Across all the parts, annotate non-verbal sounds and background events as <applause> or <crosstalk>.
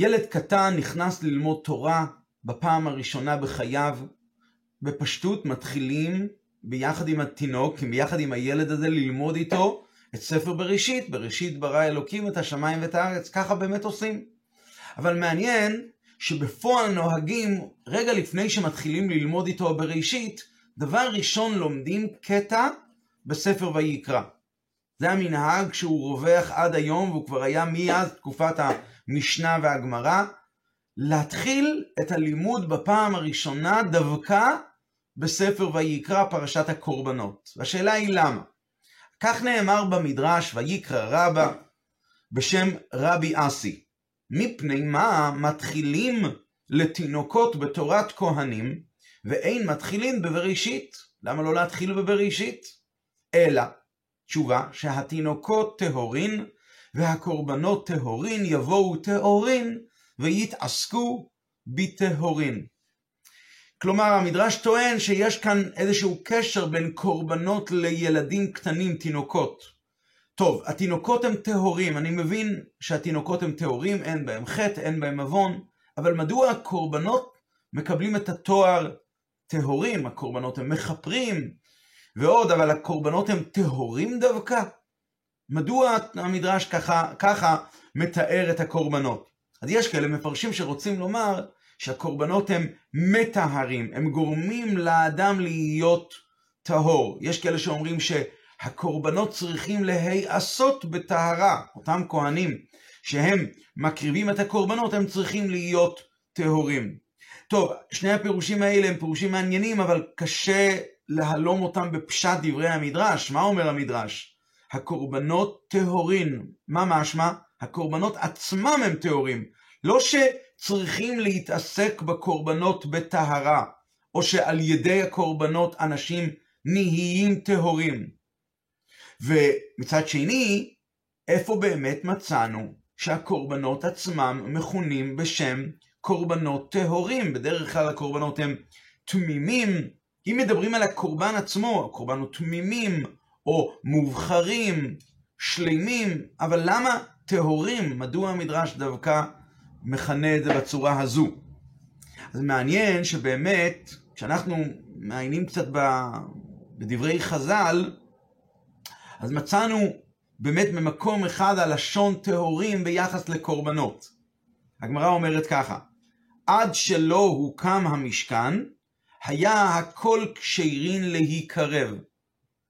ילד קטן נכנס ללמוד תורה בפעם הראשונה בחייו, בפשטות מתחילים ביחד עם התינוק, ביחד עם הילד הזה, ללמוד איתו את ספר בראשית. בראשית ברא אלוקים את השמיים ואת הארץ, ככה באמת עושים. אבל מעניין שבפועל נוהגים, רגע לפני שמתחילים ללמוד איתו בראשית, דבר ראשון לומדים קטע בספר ויקרא. זה המנהג שהוא רווח עד היום, והוא כבר היה מאז תקופת המשנה והגמרא, להתחיל את הלימוד בפעם הראשונה דווקא בספר ויקרא פרשת הקורבנות. והשאלה היא למה? כך נאמר במדרש ויקרא רבה בשם רבי אסי. מפני מה מתחילים לתינוקות בתורת כהנים ואין מתחילים בבראשית? למה לא להתחיל בבראשית? אלא, תשובה, שהתינוקות טהורין והקורבנות טהורין יבואו טהורין ויתעסקו בטהורין. כלומר, המדרש טוען שיש כאן איזשהו קשר בין קורבנות לילדים קטנים, תינוקות. טוב, התינוקות הם טהורים, אני מבין שהתינוקות הם טהורים, אין בהם חטא, אין בהם עוון, אבל מדוע הקורבנות מקבלים את התואר טהורים? הקורבנות הם מכפרים, ועוד, אבל הקורבנות הם טהורים דווקא? מדוע המדרש ככה, ככה מתאר את הקורבנות? אז יש כאלה מפרשים שרוצים לומר שהקורבנות הם מטהרים, הם גורמים לאדם להיות טהור. יש כאלה שאומרים שהקורבנות צריכים להיעשות בטהרה. אותם כהנים שהם מקריבים את הקורבנות, הם צריכים להיות טהורים. טוב, שני הפירושים האלה הם פירושים מעניינים, אבל קשה להלום אותם בפשט דברי המדרש. מה אומר המדרש? הקורבנות טהורין. מה משמע? הקורבנות עצמם הם טהורים. לא שצריכים להתעסק בקורבנות בטהרה, או שעל ידי הקורבנות אנשים נהיים טהורים. ומצד שני, איפה באמת מצאנו שהקורבנות עצמם מכונים בשם קורבנות טהורים? בדרך כלל הקורבנות הם תמימים. אם מדברים על הקורבן עצמו, הקורבן הוא תמימים, או מובחרים, שלמים, אבל למה טהורים? מדוע המדרש דווקא מכנה את זה בצורה הזו? אז מעניין שבאמת, כשאנחנו מעיינים קצת בדברי חז"ל, אז מצאנו באמת במקום אחד הלשון טהורים ביחס לקורבנות. הגמרא אומרת ככה, עד שלא הוקם המשכן, היה הכל כשירין להיקרב.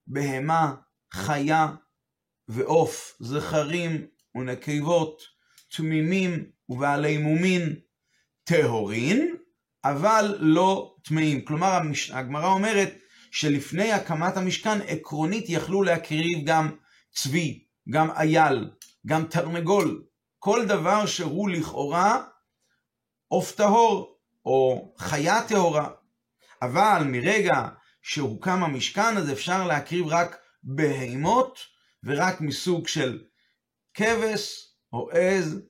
בהמה, חיה ועוף, זכרים ונקבות, תמימים ובעלי מומין, טהורין, אבל לא טמאים. כלומר, הגמרא אומרת שלפני הקמת המשכן, עקרונית יכלו להקריב גם צבי, גם אייל, גם תרנגול, כל דבר שהוא לכאורה עוף טהור או חיה טהורה. אבל מרגע שהוקם המשכן, אז אפשר להקריב רק בהימות ורק מסוג של כבש או עז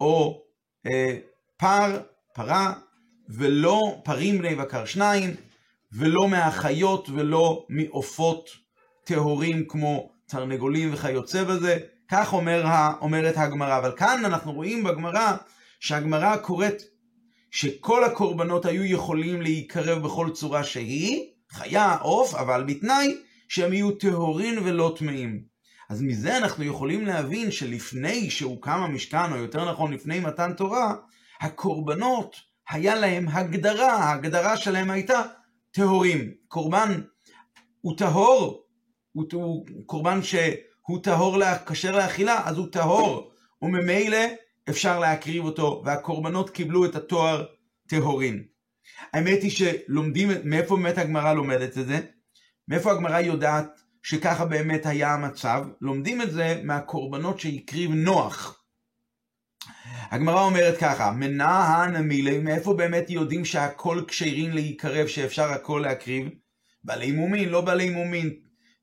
או אה, פר, פרה, ולא פרים בני בקר שניים, ולא מהחיות ולא מעופות טהורים כמו תרנגולים וכיוצא בזה. כך אומר, אומרת הגמרא. אבל כאן אנחנו רואים בגמרא שהגמרא קוראת שכל הקורבנות היו יכולים להיקרב בכל צורה שהיא, חיה, עוף, אבל בתנאי שהם יהיו טהורין ולא טמאים. אז מזה אנחנו יכולים להבין שלפני שהוקם המשכן, או יותר נכון לפני מתן תורה, הקורבנות, היה להם הגדרה, ההגדרה שלהם הייתה טהורים. קורבן הוא טהור, הוא, הוא קורבן שהוא טהור, כשר לאכילה, אז הוא טהור, וממילא אפשר להקריב אותו, והקורבנות קיבלו את התואר טהורים. האמת היא שלומדים, מאיפה באמת הגמרא לומדת את זה? מאיפה הגמרא יודעת שככה באמת היה המצב? לומדים את זה מהקורבנות שהקריב נוח. הגמרא אומרת ככה, מנהן מילי, מאיפה באמת יודעים שהכל כשירים להיקרב, שאפשר הכל להקריב? בעלי מומין, לא בעלי מומין.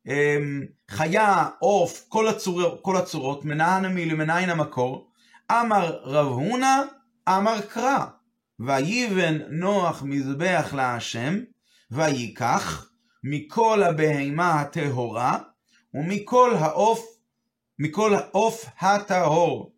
אמ, חיה, עוף, כל, הצור, כל הצורות, מנהן מילי, מנהן המקור. אמר רב הונא, אמר קרא. ויבן נוח מזבח להשם, ויקח מכל הבהמה הטהורה, ומכל העוף, מכל העוף הטהור.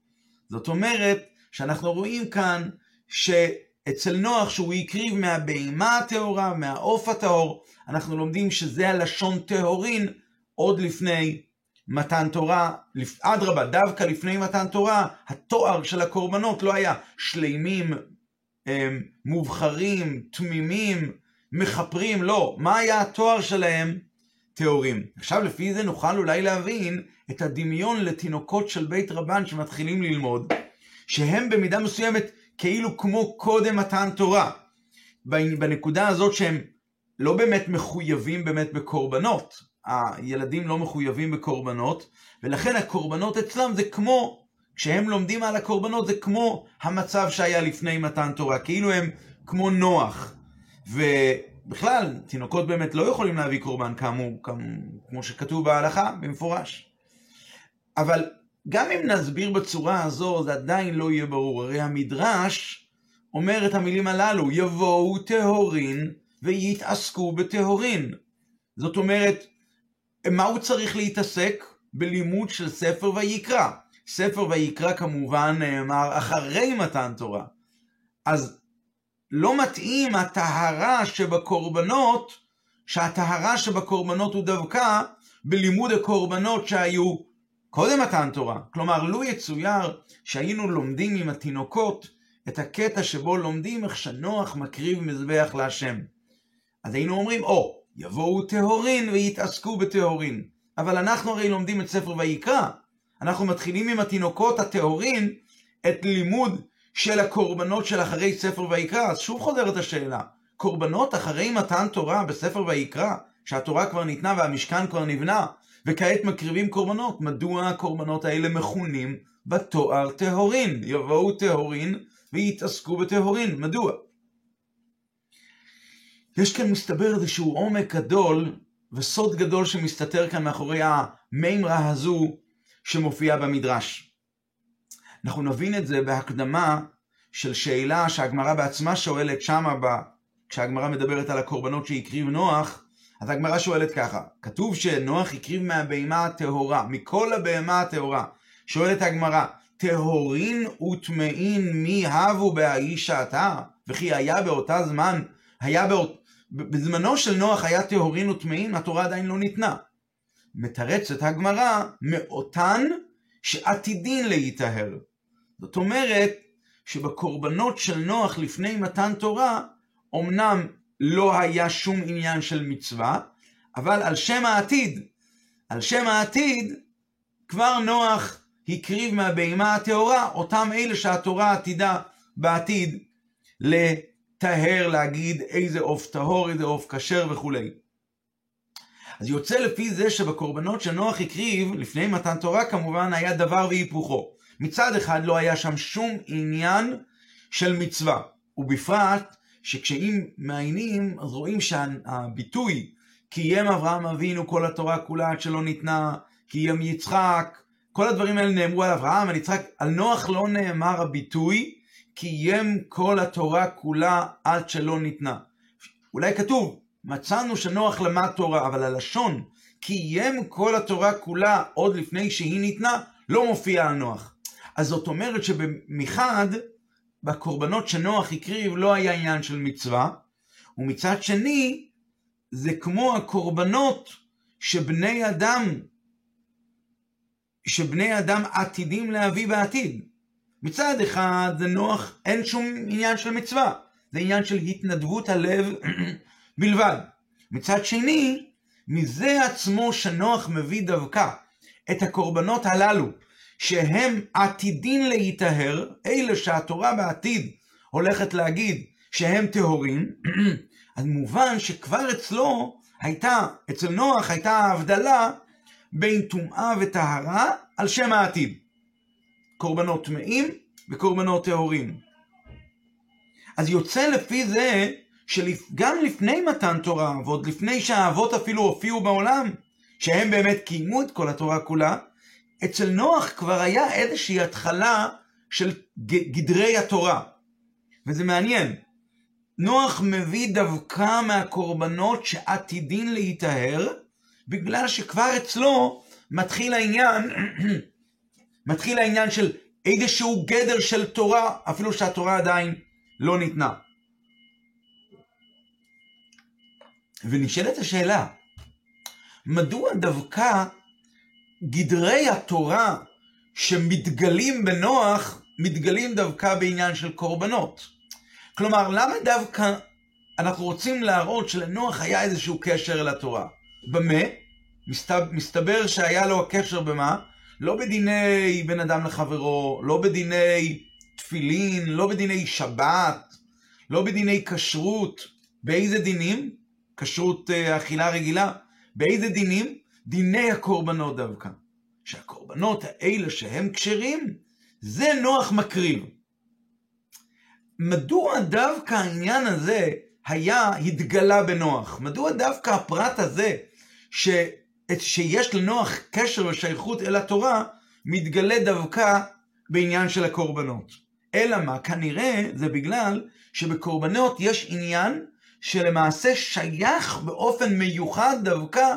זאת אומרת, שאנחנו רואים כאן שאצל נוח שהוא הקריב מהבהמה הטהורה, מהעוף הטהור, אנחנו לומדים שזה הלשון טהורין עוד לפני מתן תורה, אדרבה, דווקא לפני מתן תורה, התואר של הקורבנות לא היה שלימים, מובחרים, תמימים, מכפרים, לא. מה היה התואר שלהם? טהורים. עכשיו לפי זה נוכל אולי להבין את הדמיון לתינוקות של בית רבן שמתחילים ללמוד, שהם במידה מסוימת כאילו כמו קודם מתן תורה. בנקודה הזאת שהם לא באמת מחויבים באמת בקורבנות. הילדים לא מחויבים בקורבנות, ולכן הקורבנות אצלם זה כמו, כשהם לומדים על הקורבנות זה כמו המצב שהיה לפני מתן תורה, כאילו הם כמו נוח. ובכלל, תינוקות באמת לא יכולים להביא קורבן כאמור, כמו, כמו שכתוב בהלכה, במפורש. אבל גם אם נסביר בצורה הזו, זה עדיין לא יהיה ברור. הרי המדרש אומר את המילים הללו, יבואו טהורין ויתעסקו בטהורין. זאת אומרת, מה הוא צריך להתעסק? בלימוד של ספר ויקרא. ספר ויקרא כמובן נאמר אחרי מתן תורה. אז לא מתאים הטהרה שבקורבנות, שהטהרה שבקורבנות הוא דווקא בלימוד הקורבנות שהיו קודם מתן תורה. כלומר, לו יצויר שהיינו לומדים עם התינוקות את הקטע שבו לומדים איך שנוח מקריב מזבח להשם. אז היינו אומרים, או, oh, יבואו טהורין ויתעסקו בטהורין. אבל אנחנו הרי לומדים את ספר ויקרא. אנחנו מתחילים עם התינוקות הטהורין את לימוד של הקורבנות של אחרי ספר ויקרא. אז שוב חוזרת השאלה, קורבנות אחרי מתן תורה בספר ויקרא, שהתורה כבר ניתנה והמשכן כבר נבנה, וכעת מקריבים קורבנות, מדוע הקורבנות האלה מכונים בתואר טהורין? יבואו טהורין ויתעסקו בטהורין, מדוע? יש כאן מסתבר איזשהו עומק גדול וסוד גדול שמסתתר כאן מאחורי המימרה הזו שמופיעה במדרש. אנחנו נבין את זה בהקדמה של שאלה שהגמרא בעצמה שואלת שמה, ב... כשהגמרא מדברת על הקורבנות שהקריב נוח, אז הגמרא שואלת ככה, כתוב שנוח הקריב מהבהמה הטהורה, מכל הבהמה הטהורה. שואלת הגמרא, טהורין וטמאין מי הבו בהאיש שעתה? וכי היה באותה זמן, היה באות... בזמנו של נוח היה טהורין וטמאים, התורה עדיין לא ניתנה. מתרצת הגמרא מאותן שעתידין להיטהר. זאת אומרת שבקורבנות של נוח לפני מתן תורה, אמנם לא היה שום עניין של מצווה, אבל על שם העתיד, על שם העתיד, כבר נוח הקריב מהבהמה הטהורה, אותם אלה שהתורה עתידה בעתיד לטהר, להגיד איזה עוף טהור, איזה עוף כשר וכולי. אז יוצא לפי זה שבקורבנות שנוח הקריב, לפני מתן תורה כמובן, היה דבר והיפוכו. מצד אחד לא היה שם שום עניין של מצווה, ובפרט שכשאם מעיינים, אז רואים שהביטוי קיים אברהם אבינו כל התורה כולה עד שלא ניתנה, קיים יצחק, כל הדברים האלה נאמרו על אברהם, על יצחק, על נוח לא נאמר הביטוי קיים כל התורה כולה עד שלא ניתנה. אולי כתוב, מצאנו שנוח למד תורה, אבל הלשון קיים כל התורה כולה עוד לפני שהיא ניתנה, לא מופיע על נוח. אז זאת אומרת שמחד, בקורבנות שנוח הקריב לא היה עניין של מצווה, ומצד שני, זה כמו הקורבנות שבני אדם, שבני אדם עתידים להביא בעתיד. מצד אחד זה נוח, אין שום עניין של מצווה, זה עניין של התנדבות הלב בלבד. מצד שני, מזה עצמו שנוח מביא דווקא את הקורבנות הללו שהם עתידין להיטהר, אלה שהתורה בעתיד הולכת להגיד שהם טהורים, <clears throat> אז מובן שכבר אצלו הייתה, אצל נוח הייתה ההבדלה בין טומאה וטהרה על שם העתיד. קורבנות טמאים וקורבנות טהורים. אז יוצא לפי זה שגם לפני מתן תורה, ועוד לפני שהאבות אפילו הופיעו בעולם, שהם באמת קיימו את כל התורה כולה, אצל נוח כבר היה איזושהי התחלה של גדרי התורה. וזה מעניין. נוח מביא דווקא מהקורבנות שעתידין להיטהר, בגלל שכבר אצלו מתחיל העניין, <clears throat> מתחיל העניין של איזשהו גדר של תורה, אפילו שהתורה עדיין לא ניתנה. ונשאלת השאלה, מדוע דווקא גדרי התורה שמתגלים בנוח, מתגלים דווקא בעניין של קורבנות? כלומר, למה דווקא אנחנו רוצים להראות שלנוח היה איזשהו קשר אל התורה? במה? מסתבר שהיה לו הקשר במה? לא בדיני בין אדם לחברו, לא בדיני תפילין, לא בדיני שבת, לא בדיני כשרות. באיזה דינים? כשרות אה, אכילה רגילה. באיזה דינים? דיני הקורבנות דווקא. שהקורבנות האלה שהם כשרים, זה נוח מקריב. מדוע דווקא העניין הזה היה, התגלה בנוח? מדוע דווקא הפרט הזה, ש, שיש לנוח קשר ושייכות אל התורה, מתגלה דווקא בעניין של הקורבנות? אלא מה? כנראה זה בגלל שבקורבנות יש עניין שלמעשה שייך באופן מיוחד דווקא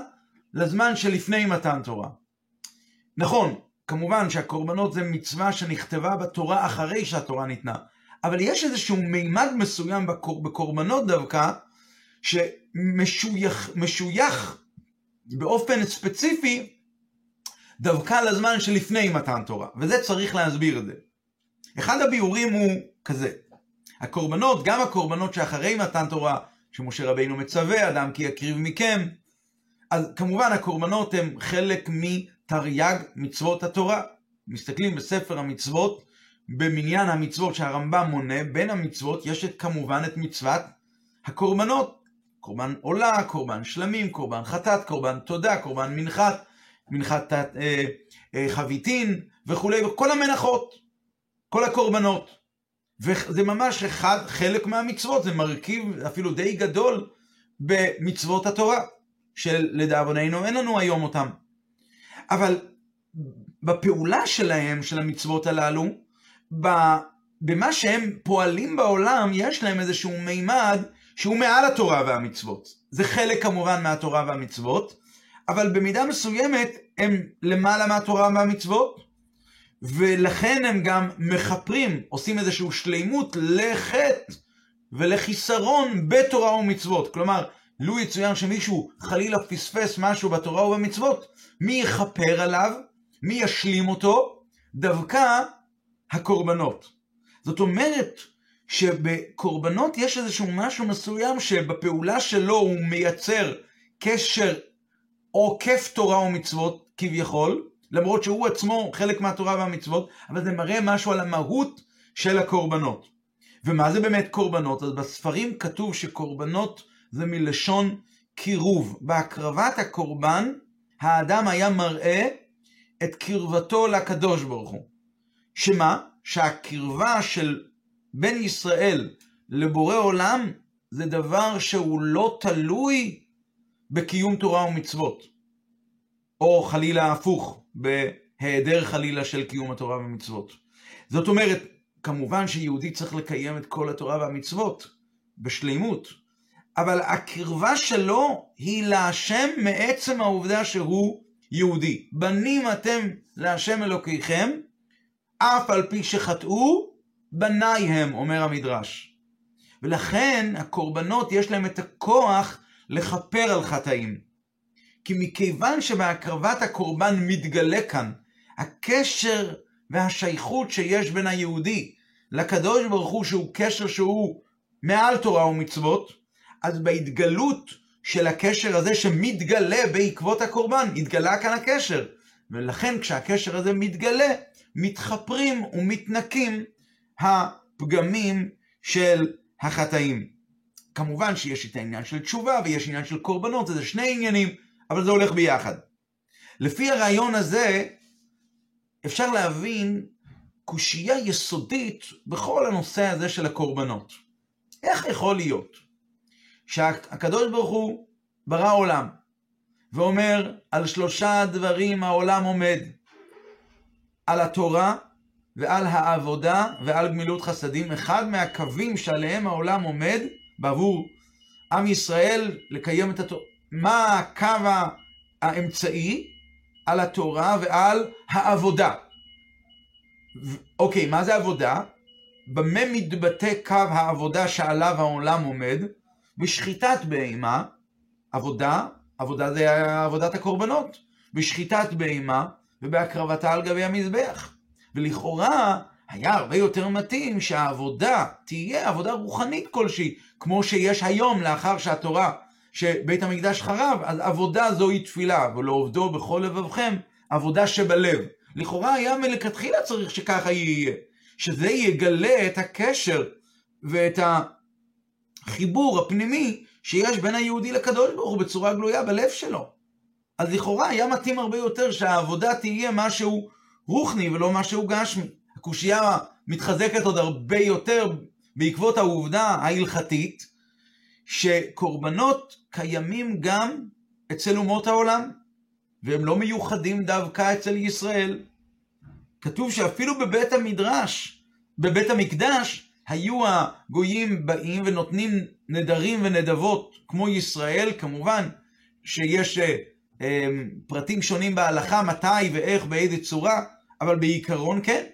לזמן שלפני מתן תורה. נכון, כמובן שהקורבנות זה מצווה שנכתבה בתורה אחרי שהתורה ניתנה, אבל יש איזשהו מימד מסוים בקור, בקורבנות דווקא, שמשוייך משוייך באופן ספציפי דווקא לזמן שלפני מתן תורה, וזה צריך להסביר את זה. אחד הביאורים הוא כזה, הקורבנות, גם הקורבנות שאחרי מתן תורה, שמשה רבינו מצווה, אדם כי יקריב מכם, אז כמובן הקורבנות הם חלק מתרי"ג מצוות התורה. מסתכלים בספר המצוות, במניין המצוות שהרמב"ם מונה, בין המצוות יש את, כמובן את מצוות הקורבנות. קורבן עולה, קורבן שלמים, קורבן חטאת, קורבן תודה, קורבן מנחת, מנחת אה, אה, חביתין וכולי, וכל המנחות, כל הקורבנות. וזה ממש אחד, חלק מהמצוות, זה מרכיב אפילו די גדול במצוות התורה, שלדאבוננו אין לנו היום אותם. אבל בפעולה שלהם, של המצוות הללו, במה שהם פועלים בעולם, יש להם איזשהו מימד שהוא מעל התורה והמצוות. זה חלק כמובן מהתורה והמצוות, אבל במידה מסוימת הם למעלה מהתורה והמצוות, ולכן הם גם מכפרים, עושים איזושהי שלימות לחטא ולחיסרון בתורה ומצוות. כלומר, לו יצוין שמישהו חלילה פספס משהו בתורה ובמצוות, מי יכפר עליו? מי ישלים אותו? דווקא הקורבנות. זאת אומרת שבקורבנות יש איזשהו משהו מסוים שבפעולה שלו הוא מייצר קשר עוקף תורה ומצוות כביכול, למרות שהוא עצמו חלק מהתורה והמצוות, אבל זה מראה משהו על המהות של הקורבנות. ומה זה באמת קורבנות? אז בספרים כתוב שקורבנות זה מלשון קירוב. בהקרבת הקורבן, האדם היה מראה את קרבתו לקדוש ברוך הוא. שמה? שהקרבה של בן ישראל לבורא עולם זה דבר שהוא לא תלוי בקיום תורה ומצוות. או חלילה הפוך, בהיעדר חלילה של קיום התורה ומצוות. זאת אומרת, כמובן שיהודי צריך לקיים את כל התורה והמצוות בשלימות, אבל הקרבה שלו היא להשם מעצם העובדה שהוא יהודי. בנים אתם להשם אלוקיכם, אף על פי שחטאו, בניי הם, אומר המדרש. ולכן הקורבנות יש להם את הכוח לכפר על חטאים. כי מכיוון שבהקרבת הקורבן מתגלה כאן הקשר והשייכות שיש בין היהודי לקדוש ברוך הוא שהוא קשר שהוא מעל תורה ומצוות, אז בהתגלות של הקשר הזה שמתגלה בעקבות הקורבן, התגלה כאן הקשר. ולכן כשהקשר הזה מתגלה, מתחפרים ומתנקים הפגמים של החטאים. כמובן שיש את העניין של תשובה ויש עניין של קורבנות, זה שני עניינים, אבל זה הולך ביחד. לפי הרעיון הזה, אפשר להבין קושייה יסודית בכל הנושא הזה של הקורבנות. איך יכול להיות שהקדוש ברוך הוא ברא עולם, ואומר על שלושה דברים העולם עומד, על התורה ועל העבודה ועל גמילות חסדים, אחד מהקווים שעליהם העולם עומד בעבור עם ישראל לקיים את התורה. מה הקו האמצעי? על התורה ועל העבודה. אוקיי, מה זה עבודה? במה מתבטא קו העבודה שעליו העולם עומד? בשחיטת בהמה, עבודה, עבודה זה עבודת הקורבנות, בשחיטת בהמה ובהקרבתה על גבי המזבח. ולכאורה היה הרבה יותר מתאים שהעבודה תהיה עבודה רוחנית כלשהי, כמו שיש היום לאחר שהתורה, שבית המקדש חרב, אז עבודה זוהי תפילה, ולעובדו בכל לבבכם, עבודה שבלב. לכאורה היה מלכתחילה צריך שככה יהיה, שזה יגלה את הקשר ואת החיבור הפנימי שיש בין היהודי לקדוש ברוך הוא בצורה גלויה בלב שלו. אז לכאורה היה מתאים הרבה יותר שהעבודה תהיה משהו רוחני ולא משהו גשמי. הקושייה מתחזקת עוד הרבה יותר בעקבות העובדה ההלכתית שקורבנות קיימים גם אצל אומות העולם, והם לא מיוחדים דווקא אצל ישראל. כתוב שאפילו בבית המדרש, בבית המקדש, היו הגויים באים ונותנים נדרים ונדבות כמו ישראל, כמובן שיש אה, אה, פרטים שונים בהלכה, מתי ואיך, באיזה צורה, אבל בעיקרון כן.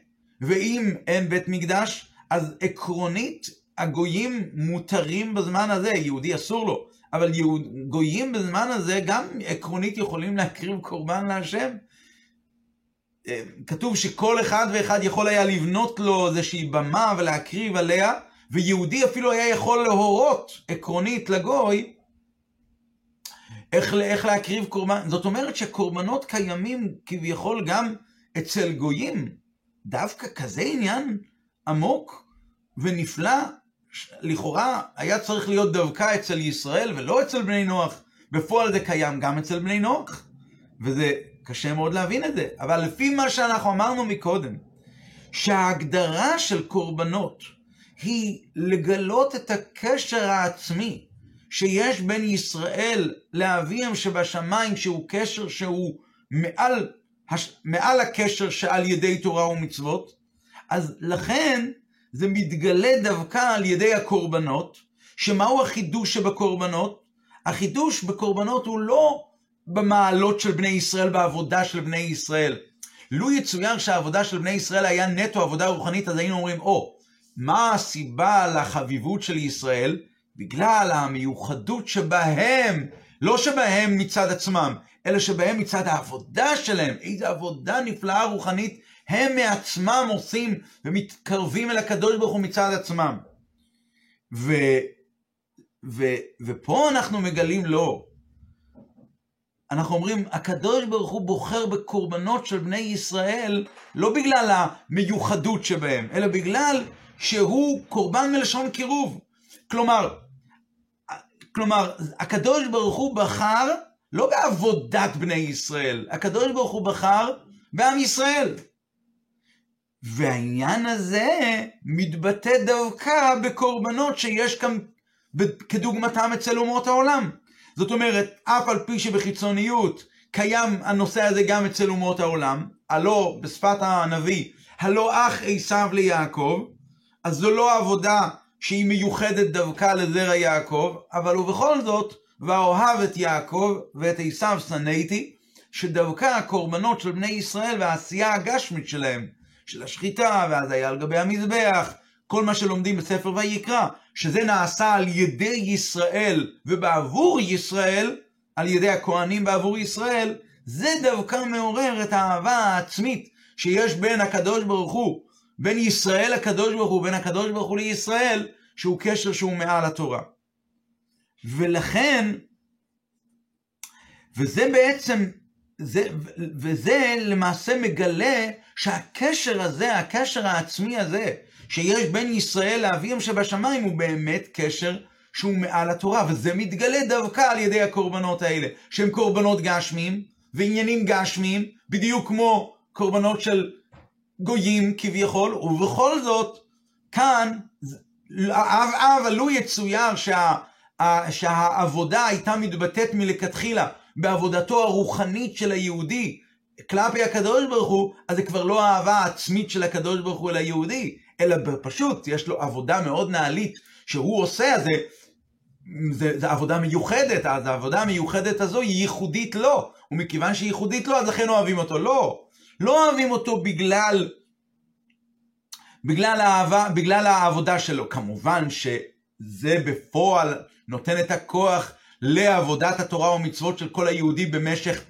ואם אין בית מקדש, אז עקרונית הגויים מותרים בזמן הזה, יהודי אסור לו, אבל יהוד, גויים בזמן הזה גם עקרונית יכולים להקריב קורבן להשם. אה, כתוב שכל אחד ואחד יכול היה לבנות לו איזושהי במה ולהקריב עליה, ויהודי אפילו היה יכול להורות עקרונית לגוי איך, איך להקריב קורבן. זאת אומרת שקורבנות קיימים כביכול גם אצל גויים. דווקא כזה עניין עמוק ונפלא, לכאורה היה צריך להיות דווקא אצל ישראל ולא אצל בני נוח. בפועל זה קיים גם אצל בני נוח, וזה קשה מאוד להבין את זה. אבל לפי מה שאנחנו אמרנו מקודם, שההגדרה של קורבנות היא לגלות את הקשר העצמי שיש בין ישראל לאביהם שבשמיים, שהוא קשר שהוא מעל מעל הקשר שעל ידי תורה ומצוות, אז לכן זה מתגלה דווקא על ידי הקורבנות, שמהו החידוש שבקורבנות? החידוש בקורבנות הוא לא במעלות של בני ישראל, בעבודה של בני ישראל. לו יצויר שהעבודה של בני ישראל היה נטו עבודה רוחנית, אז היינו אומרים, או, oh, מה הסיבה לחביבות של ישראל? בגלל המיוחדות שבהם, לא שבהם מצד עצמם, אלא שבהם מצד העבודה שלהם, איזו עבודה נפלאה רוחנית הם מעצמם עושים ומתקרבים אל הקדוש ברוך הוא מצד עצמם. ו, ו, ופה אנחנו מגלים לא. אנחנו אומרים, הקדוש ברוך הוא בוחר בקורבנות של בני ישראל לא בגלל המיוחדות שבהם, אלא בגלל שהוא קורבן מלשון קירוב. כלומר, כלומר, הקדוש ברוך הוא בחר לא בעבודת בני ישראל, הקדוש ברוך הוא בחר בעם ישראל. והעניין הזה מתבטא דווקא בקורבנות שיש כאן כדוגמתם אצל אומות העולם. זאת אומרת, אף על פי שבחיצוניות קיים הנושא הזה גם אצל אומות העולם, הלא בשפת הנביא, הלא אח עשיו ליעקב, אז זו לא עבודה שהיא מיוחדת דווקא לזרע יעקב, אבל ובכל זאת, ואוהב את יעקב ואת עשיו שנאתי, שדווקא הקורבנות של בני ישראל והעשייה הגשמית שלהם, של השחיטה והזיה על גבי המזבח, כל מה שלומדים בספר ויקרא, שזה נעשה על ידי ישראל ובעבור ישראל, על ידי הכהנים בעבור ישראל, זה דווקא מעורר את האהבה העצמית שיש בין הקדוש ברוך הוא, בין ישראל לקדוש ברוך הוא, בין הקדוש ברוך הוא לישראל, שהוא קשר שהוא מעל התורה. ולכן, וזה בעצם, זה, וזה למעשה מגלה שהקשר הזה, הקשר העצמי הזה, שיש בין ישראל לאביהם שבשמיים, הוא באמת קשר שהוא מעל התורה, וזה מתגלה דווקא על ידי הקורבנות האלה, שהם קורבנות גשמיים, ועניינים גשמיים, בדיוק כמו קורבנות של גויים כביכול, ובכל זאת, כאן, אבל לו יצויר שה... שהעבודה הייתה מתבטאת מלכתחילה בעבודתו הרוחנית של היהודי כלפי הקדוש ברוך הוא, אז זה כבר לא האהבה העצמית של הקדוש ברוך הוא אל היהודי, אלא פשוט יש לו עבודה מאוד נעלית שהוא עושה, אז זה, זה, זה עבודה מיוחדת, אז העבודה המיוחדת הזו היא ייחודית לו, ומכיוון שהיא ייחודית לו, אז לכן אוהבים אותו. לא, לא אוהבים אותו בגלל בגלל האהבה, בגלל העבודה שלו. כמובן שזה בפועל נותן את הכוח לעבודת התורה ומצוות של כל היהודי במשך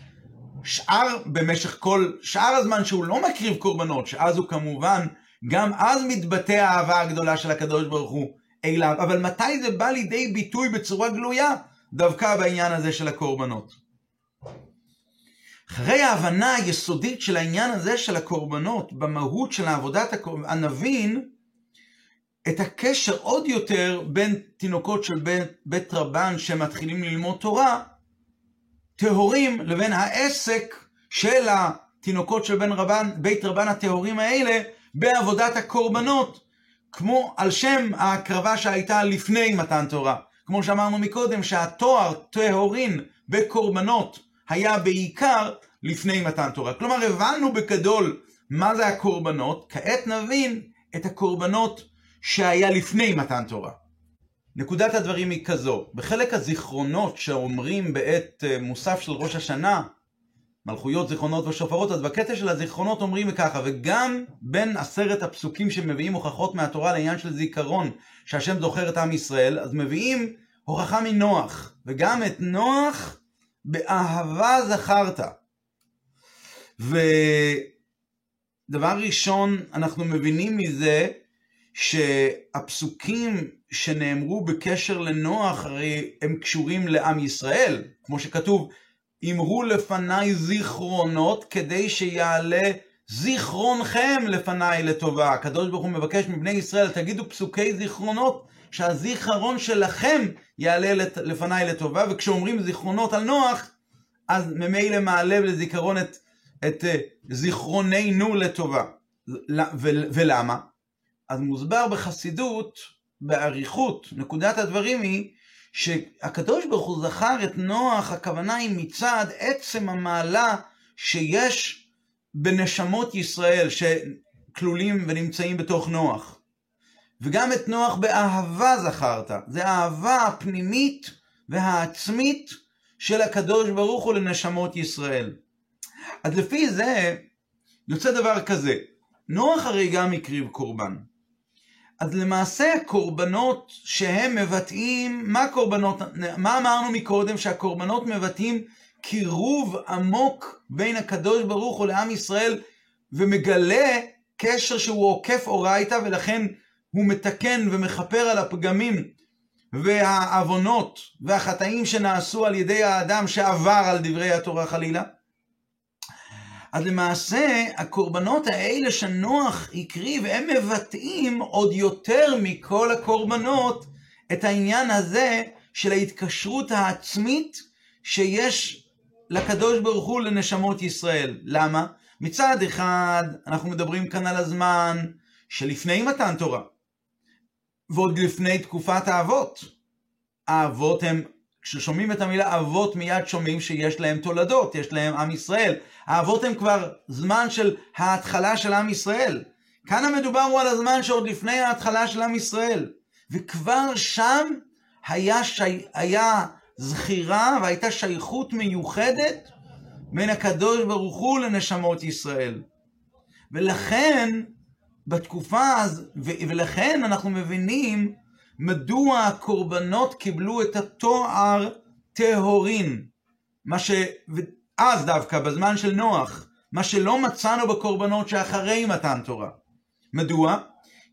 שאר, במשך כל שאר הזמן שהוא לא מקריב קורבנות, שאז הוא כמובן, גם אז מתבטא האהבה הגדולה של הקדוש ברוך הוא אליו. אבל מתי זה בא לידי ביטוי בצורה גלויה? דווקא בעניין הזה של הקורבנות. אחרי ההבנה היסודית של העניין הזה של הקורבנות, במהות של עבודת הקורבנות, נבין את הקשר עוד יותר בין תינוקות של בית, בית רבן שמתחילים ללמוד תורה, טהורים, לבין העסק של התינוקות של בן רבן, בית רבן הטהורים האלה בעבודת הקורבנות, כמו על שם ההקרבה שהייתה לפני מתן תורה. כמו שאמרנו מקודם, שהתואר טהורין בקורבנות היה בעיקר לפני מתן תורה. כלומר, הבנו בגדול מה זה הקורבנות, כעת נבין את הקורבנות שהיה לפני מתן תורה. נקודת הדברים היא כזו, בחלק הזיכרונות שאומרים בעת אה, מוסף של ראש השנה, מלכויות, זיכרונות ושופרות, אז בקטע של הזיכרונות אומרים ככה, וגם בין עשרת הפסוקים שמביאים הוכחות מהתורה לעניין של זיכרון, שהשם זוכר את עם ישראל, אז מביאים הוכחה מנוח, וגם את נוח באהבה זכרת. ודבר ראשון, אנחנו מבינים מזה שהפסוקים שנאמרו בקשר לנוח, הרי הם קשורים לעם ישראל, כמו שכתוב, אמרו לפניי זיכרונות כדי שיעלה זיכרונכם לפניי לטובה. הקדוש ברוך הוא מבקש מבני ישראל, תגידו פסוקי זיכרונות, שהזיכרון שלכם יעלה לפניי לטובה, וכשאומרים זיכרונות על נוח, אז ממילא מעלה לזיכרון את, את אה, זיכרוננו לטובה. ולמה? אז מוסבר בחסידות, באריכות, נקודת הדברים היא שהקדוש ברוך הוא זכר את נוח, הכוונה היא מצד עצם המעלה שיש בנשמות ישראל שכלולים ונמצאים בתוך נוח. וגם את נוח באהבה זכרת. זה האהבה הפנימית והעצמית של הקדוש ברוך הוא לנשמות ישראל. אז לפי זה יוצא דבר כזה, נוח הרי גם הקריב קורבן. אז למעשה הקורבנות שהם מבטאים, מה קורבנות, מה אמרנו מקודם? שהקורבנות מבטאים קירוב עמוק בין הקדוש ברוך הוא לעם ישראל ומגלה קשר שהוא עוקף אורייתא ולכן הוא מתקן ומכפר על הפגמים והעוונות והחטאים שנעשו על ידי האדם שעבר על דברי התורה חלילה. אז למעשה הקורבנות האלה שנוח הקריב הם מבטאים עוד יותר מכל הקורבנות את העניין הזה של ההתקשרות העצמית שיש לקדוש ברוך הוא לנשמות ישראל. למה? מצד אחד אנחנו מדברים כאן על הזמן שלפני מתן תורה ועוד לפני תקופת האבות. האבות הם כששומעים את המילה אבות מיד שומעים שיש להם תולדות, יש להם עם ישראל. האבות הם כבר זמן של ההתחלה של עם ישראל. כאן המדובר הוא על הזמן שעוד לפני ההתחלה של עם ישראל. וכבר שם היה, שי... היה זכירה והייתה שייכות מיוחדת בין הקדוש ברוך הוא לנשמות ישראל. ולכן, בתקופה הזו, ולכן אנחנו מבינים מדוע הקורבנות קיבלו את התואר טהורין. מה ש... אז דווקא, בזמן של נוח, מה שלא מצאנו בקורבנות שאחרי מתן תורה. מדוע?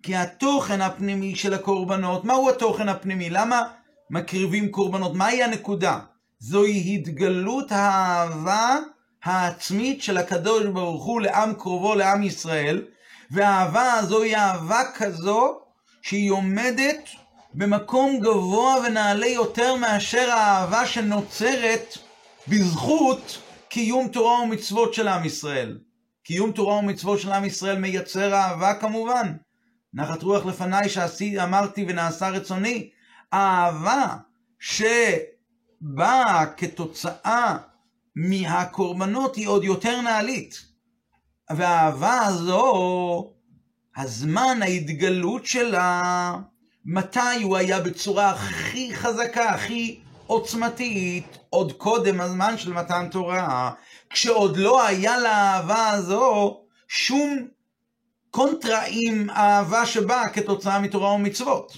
כי התוכן הפנימי של הקורבנות, מהו התוכן הפנימי? למה מקריבים קורבנות? מהי הנקודה? זוהי התגלות האהבה העצמית של הקדוש ברוך הוא לעם קרובו, לעם ישראל, והאהבה הזו היא אהבה כזו שהיא עומדת במקום גבוה ונעלה יותר מאשר האהבה שנוצרת בזכות קיום תורה ומצוות של עם ישראל. קיום תורה ומצוות של עם ישראל מייצר אהבה כמובן. נחת רוח לפניי שעשי, אמרתי ונעשה רצוני. האהבה שבאה כתוצאה מהקורבנות היא עוד יותר נעלית. והאהבה הזו, הזמן ההתגלות שלה, מתי הוא היה בצורה הכי חזקה, הכי עוצמתית, עוד קודם הזמן של מתן תורה, כשעוד לא היה לאהבה הזו שום קונטרה עם האהבה שבאה כתוצאה מתורה ומצוות.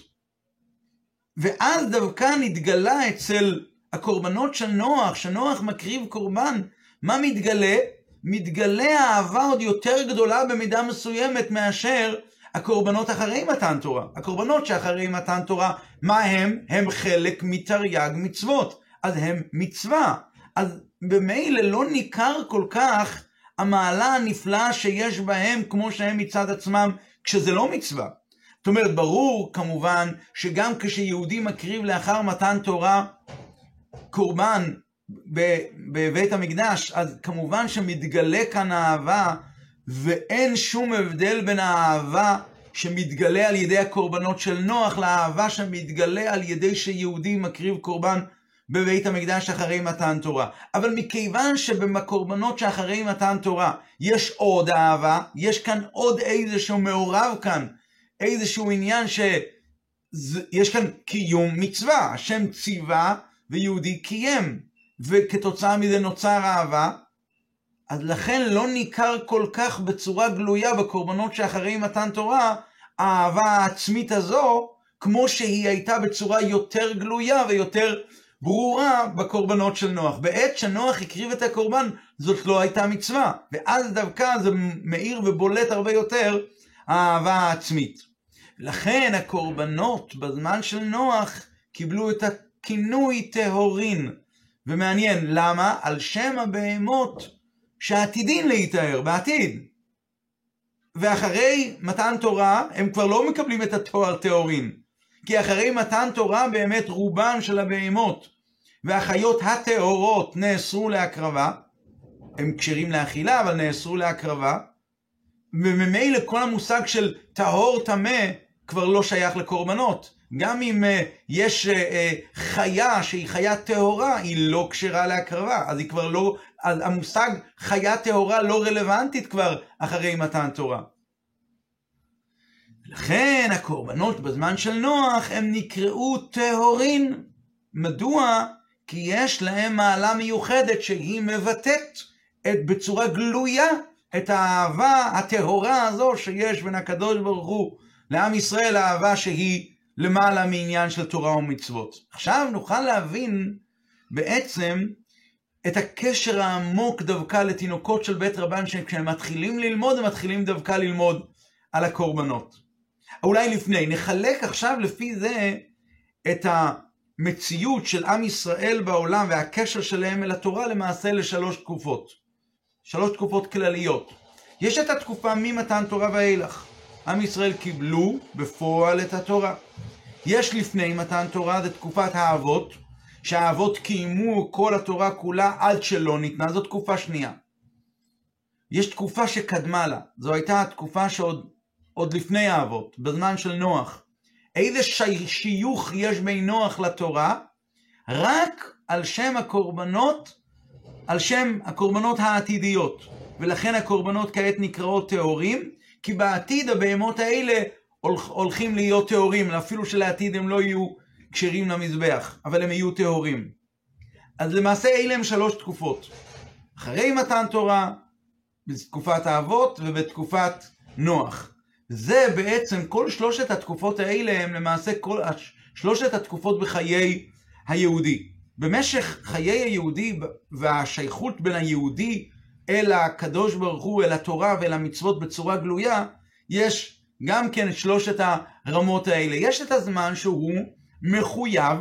ואז דווקא נתגלה אצל הקורבנות של נוח, שנוח מקריב קורבן, מה מתגלה? מתגלה אהבה עוד יותר גדולה במידה מסוימת מאשר הקורבנות אחרי מתן תורה. הקורבנות שאחרי מתן תורה, מה הם? הם חלק מתרי"ג מצוות. אז הם מצווה. אז במילא לא ניכר כל כך המעלה הנפלאה שיש בהם כמו שהם מצד עצמם כשזה לא מצווה. זאת אומרת, ברור כמובן שגם כשיהודי מקריב לאחר מתן תורה קורבן בבית המקדש, אז כמובן שמתגלה כאן אהבה, ואין שום הבדל בין האהבה שמתגלה על ידי הקורבנות של נוח לאהבה שמתגלה על ידי שיהודי מקריב קורבן בבית המקדש אחרי מתן תורה. אבל מכיוון שבקורבנות שאחרי מתן תורה יש עוד אהבה, יש כאן עוד איזשהו מעורב כאן, איזשהו עניין שיש כאן קיום מצווה, השם ציווה ויהודי קיים, וכתוצאה מזה נוצר אהבה, אז לכן לא ניכר כל כך בצורה גלויה בקורבנות שאחרי מתן תורה, האהבה העצמית הזו, כמו שהיא הייתה בצורה יותר גלויה ויותר ברורה בקורבנות של נוח. בעת שנוח הקריב את הקורבן, זאת לא הייתה מצווה. ואז דווקא זה מאיר ובולט הרבה יותר האהבה העצמית. לכן הקורבנות בזמן של נוח קיבלו את הכינוי טהורין. ומעניין, למה? על שם הבהמות שעתידין להיטהר בעתיד. ואחרי מתן תורה הם כבר לא מקבלים את התואר טהורין. כי אחרי מתן תורה באמת רובן של הבהמות והחיות הטהורות נאסרו להקרבה, הם כשרים לאכילה אבל נאסרו להקרבה, וממילא כל המושג של טהור טמא כבר לא שייך לקורבנות. גם אם uh, יש uh, uh, חיה שהיא חיה טהורה, היא לא כשרה להקרבה, אז היא כבר לא, המושג חיה טהורה לא רלוונטית כבר אחרי מתן תורה. לכן הקורבנות בזמן של נוח הם נקראו טהורין. מדוע? כי יש להם מעלה מיוחדת שהיא מבטאת את, בצורה גלויה את האהבה הטהורה הזו שיש בין הקדוש ברוך הוא לעם ישראל, האהבה שהיא למעלה מעניין של תורה ומצוות. עכשיו נוכל להבין בעצם את הקשר העמוק דווקא לתינוקות של בית רבן, שכשהם מתחילים ללמוד, הם מתחילים דווקא ללמוד על הקורבנות. אולי לפני, נחלק עכשיו לפי זה את המציאות של עם ישראל בעולם והקשר שלהם אל התורה למעשה לשלוש תקופות. שלוש תקופות כלליות. יש את התקופה ממתן תורה ואילך. עם ישראל קיבלו בפועל את התורה. יש לפני מתן תורה, זה תקופת האבות, שהאבות קיימו כל התורה כולה עד שלא ניתנה, זו תקופה שנייה. יש תקופה שקדמה לה, זו הייתה התקופה שעוד עוד לפני האבות, בזמן של נוח. איזה שיוך יש בין נוח לתורה? רק על שם הקורבנות, על שם הקורבנות העתידיות. ולכן הקורבנות כעת נקראות טהורים, כי בעתיד הבהמות האלה הולכים להיות טהורים, אפילו שלעתיד הם לא יהיו כשרים למזבח, אבל הם יהיו טהורים. אז למעשה אלה הם שלוש תקופות. אחרי מתן תורה, בתקופת האבות ובתקופת נוח. זה בעצם, כל שלושת התקופות האלה הם למעשה כל שלושת התקופות בחיי היהודי. במשך חיי היהודי והשייכות בין היהודי אל הקדוש ברוך הוא, אל התורה ואל המצוות בצורה גלויה, יש גם כן שלושת הרמות האלה. יש את הזמן שהוא מחויב,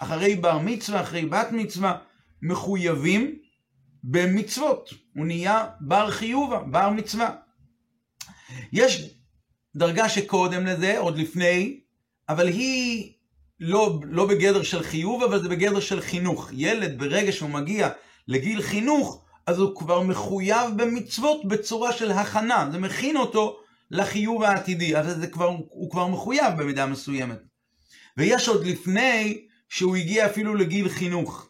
אחרי בר מצווה, אחרי בת מצווה, מחויבים במצוות. הוא נהיה בר חיובה, בר מצווה. יש דרגה שקודם לזה, עוד לפני, אבל היא לא, לא בגדר של חיוב, אבל זה בגדר של חינוך. ילד, ברגע שהוא מגיע לגיל חינוך, אז הוא כבר מחויב במצוות בצורה של הכנה. זה מכין אותו לחיוב העתידי, אז זה כבר, הוא כבר מחויב במידה מסוימת. ויש עוד לפני שהוא הגיע אפילו לגיל חינוך.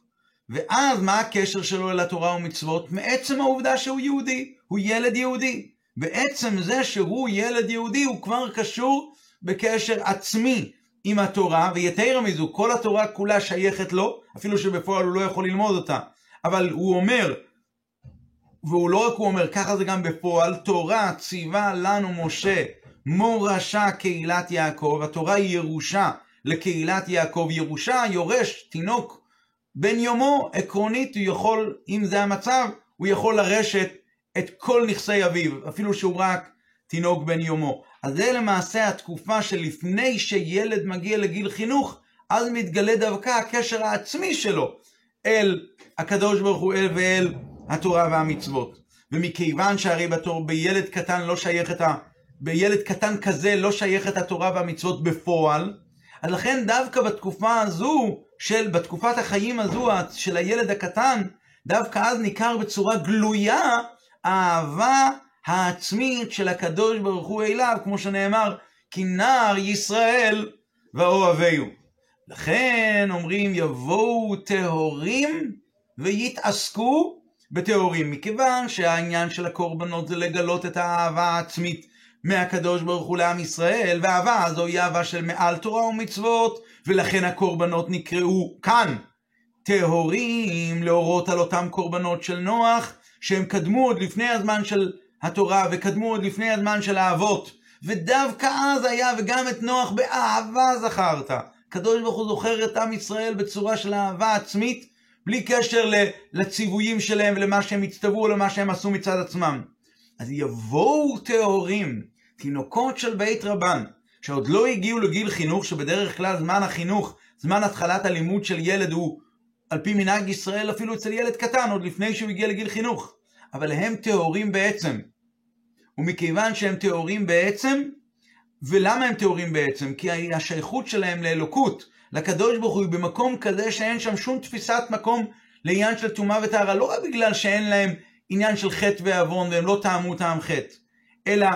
ואז מה הקשר שלו אל התורה ומצוות? מעצם העובדה שהוא יהודי, הוא ילד יהודי. בעצם זה שהוא ילד יהודי הוא כבר קשור בקשר עצמי עם התורה, ויתרה מזו, כל התורה כולה שייכת לו, אפילו שבפועל הוא לא יכול ללמוד אותה. אבל הוא אומר, והוא לא רק הוא אומר, ככה זה גם בפועל, תורה ציווה לנו משה מורשה קהילת יעקב, התורה היא ירושה לקהילת יעקב, ירושה, יורש, תינוק בן יומו, עקרונית הוא יכול, אם זה המצב, הוא יכול לרשת את כל נכסי אביו, אפילו שהוא רק תינוק בן יומו. אז זה למעשה התקופה שלפני שילד מגיע לגיל חינוך, אז מתגלה דווקא הקשר העצמי שלו אל הקדוש ברוך הוא אל ואל התורה והמצוות. ומכיוון שהרי בתור בילד קטן לא שייכת. בילד קטן כזה לא שייכת התורה והמצוות בפועל, אז לכן דווקא בתקופה הזו, של, בתקופת החיים הזו של הילד הקטן, דווקא אז ניכר בצורה גלויה האהבה העצמית של הקדוש ברוך הוא אליו, כמו שנאמר, כי נער ישראל ואוהביהו. לכן אומרים יבואו טהורים ויתעסקו בטהורים, מכיוון שהעניין של הקורבנות זה לגלות את האהבה העצמית מהקדוש ברוך הוא לעם ישראל, והאהבה הזו היא אהבה של מעל תורה ומצוות, ולכן הקורבנות נקראו כאן טהורים להורות על אותם קורבנות של נוח, שהם קדמו עוד לפני הזמן של התורה וקדמו עוד לפני הזמן של האבות. ודווקא אז היה וגם את נוח באהבה זכרת. הקדוש ברוך הוא זוכר את עם ישראל בצורה של אהבה עצמית, בלי קשר לציוויים שלהם ולמה שהם הצטוו או למה שהם עשו מצד עצמם. אז יבואו טהורים, תינוקות של בית רבן, שעוד לא הגיעו לגיל חינוך, שבדרך כלל זמן החינוך, זמן התחלת הלימוד של ילד הוא על פי מנהג ישראל אפילו אצל ילד קטן, עוד לפני שהוא הגיע לגיל חינוך. אבל הם טהורים בעצם. ומכיוון שהם טהורים בעצם, ולמה הם טהורים בעצם? כי השייכות שלהם לאלוקות, לקדוש ברוך הוא, היא במקום כזה שאין שם שום תפיסת מקום לעניין של טומאה וטהרה, לא רק בגלל שאין להם עניין של חטא ועוון והם לא טעמו טעם חטא, אלא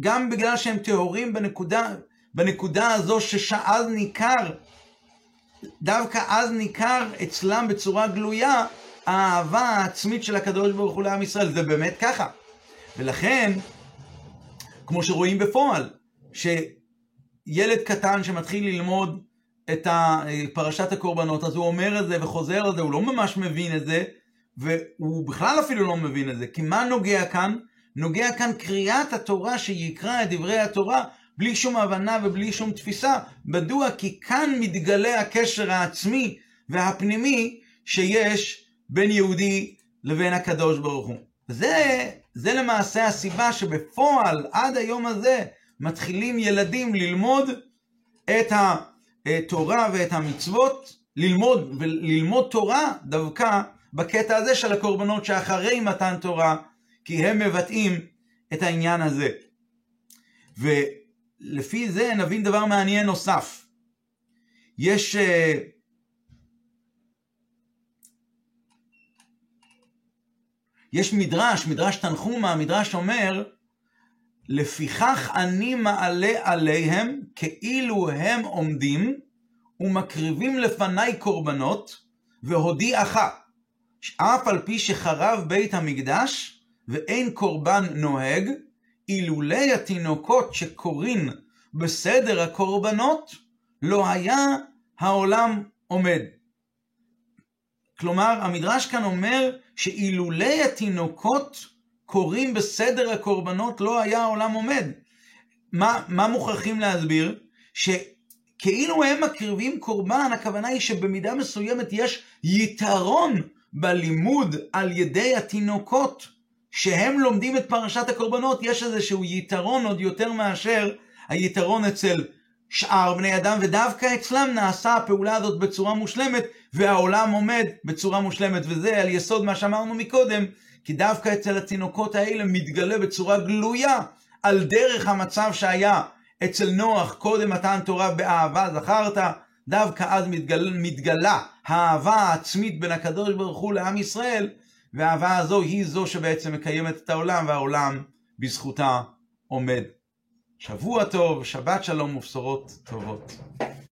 גם בגלל שהם טהורים בנקודה, בנקודה הזו שאז ניכר, דווקא אז ניכר אצלם בצורה גלויה האהבה העצמית של הקדוש ברוך הוא לעם ישראל, זה באמת ככה. ולכן, כמו שרואים בפועל, שילד קטן שמתחיל ללמוד את פרשת הקורבנות, אז הוא אומר את זה וחוזר על זה, הוא לא ממש מבין את זה, והוא בכלל אפילו לא מבין את זה, כי מה נוגע כאן? נוגע כאן קריאת התורה שיקרא את דברי התורה בלי שום הבנה ובלי שום תפיסה. מדוע? כי כאן מתגלה הקשר העצמי והפנימי שיש בין יהודי לבין הקדוש ברוך הוא. זה, זה למעשה הסיבה שבפועל עד היום הזה מתחילים ילדים ללמוד את התורה ואת המצוות, ללמוד וללמוד תורה דווקא בקטע הזה של הקורבנות שאחרי מתן תורה, כי הם מבטאים את העניין הזה. ולפי זה נבין דבר מעניין נוסף. יש אה, יש מדרש, מדרש תנחומה, מדרש אומר, לפיכך אני מעלה עליהם כאילו הם עומדים ומקריבים לפניי קורבנות והודיעך אף על פי שחרב בית המקדש ואין קורבן נוהג, אילולי התינוקות שקורין בסדר הקורבנות, לא היה העולם עומד. כלומר, המדרש כאן אומר שאילולי התינוקות קורים בסדר הקורבנות, לא היה העולם עומד. מה, מה מוכרחים להסביר? שכאילו הם מקריבים קורבן, הכוונה היא שבמידה מסוימת יש יתרון בלימוד על ידי התינוקות, שהם לומדים את פרשת הקורבנות, יש איזשהו יתרון עוד יותר מאשר היתרון אצל שאר בני אדם, ודווקא אצלם נעשה הפעולה הזאת בצורה מושלמת, והעולם עומד בצורה מושלמת, וזה על יסוד מה שאמרנו מקודם, כי דווקא אצל התינוקות האלה מתגלה בצורה גלויה על דרך המצב שהיה אצל נוח קודם מתן תורה באהבה זכרת, דווקא אז מתגלה, מתגלה האהבה העצמית בין הקדוש ברוך הוא לעם ישראל, והאהבה הזו היא זו שבעצם מקיימת את העולם, והעולם בזכותה עומד. שבוע טוב, שבת שלום ובשורות טובות.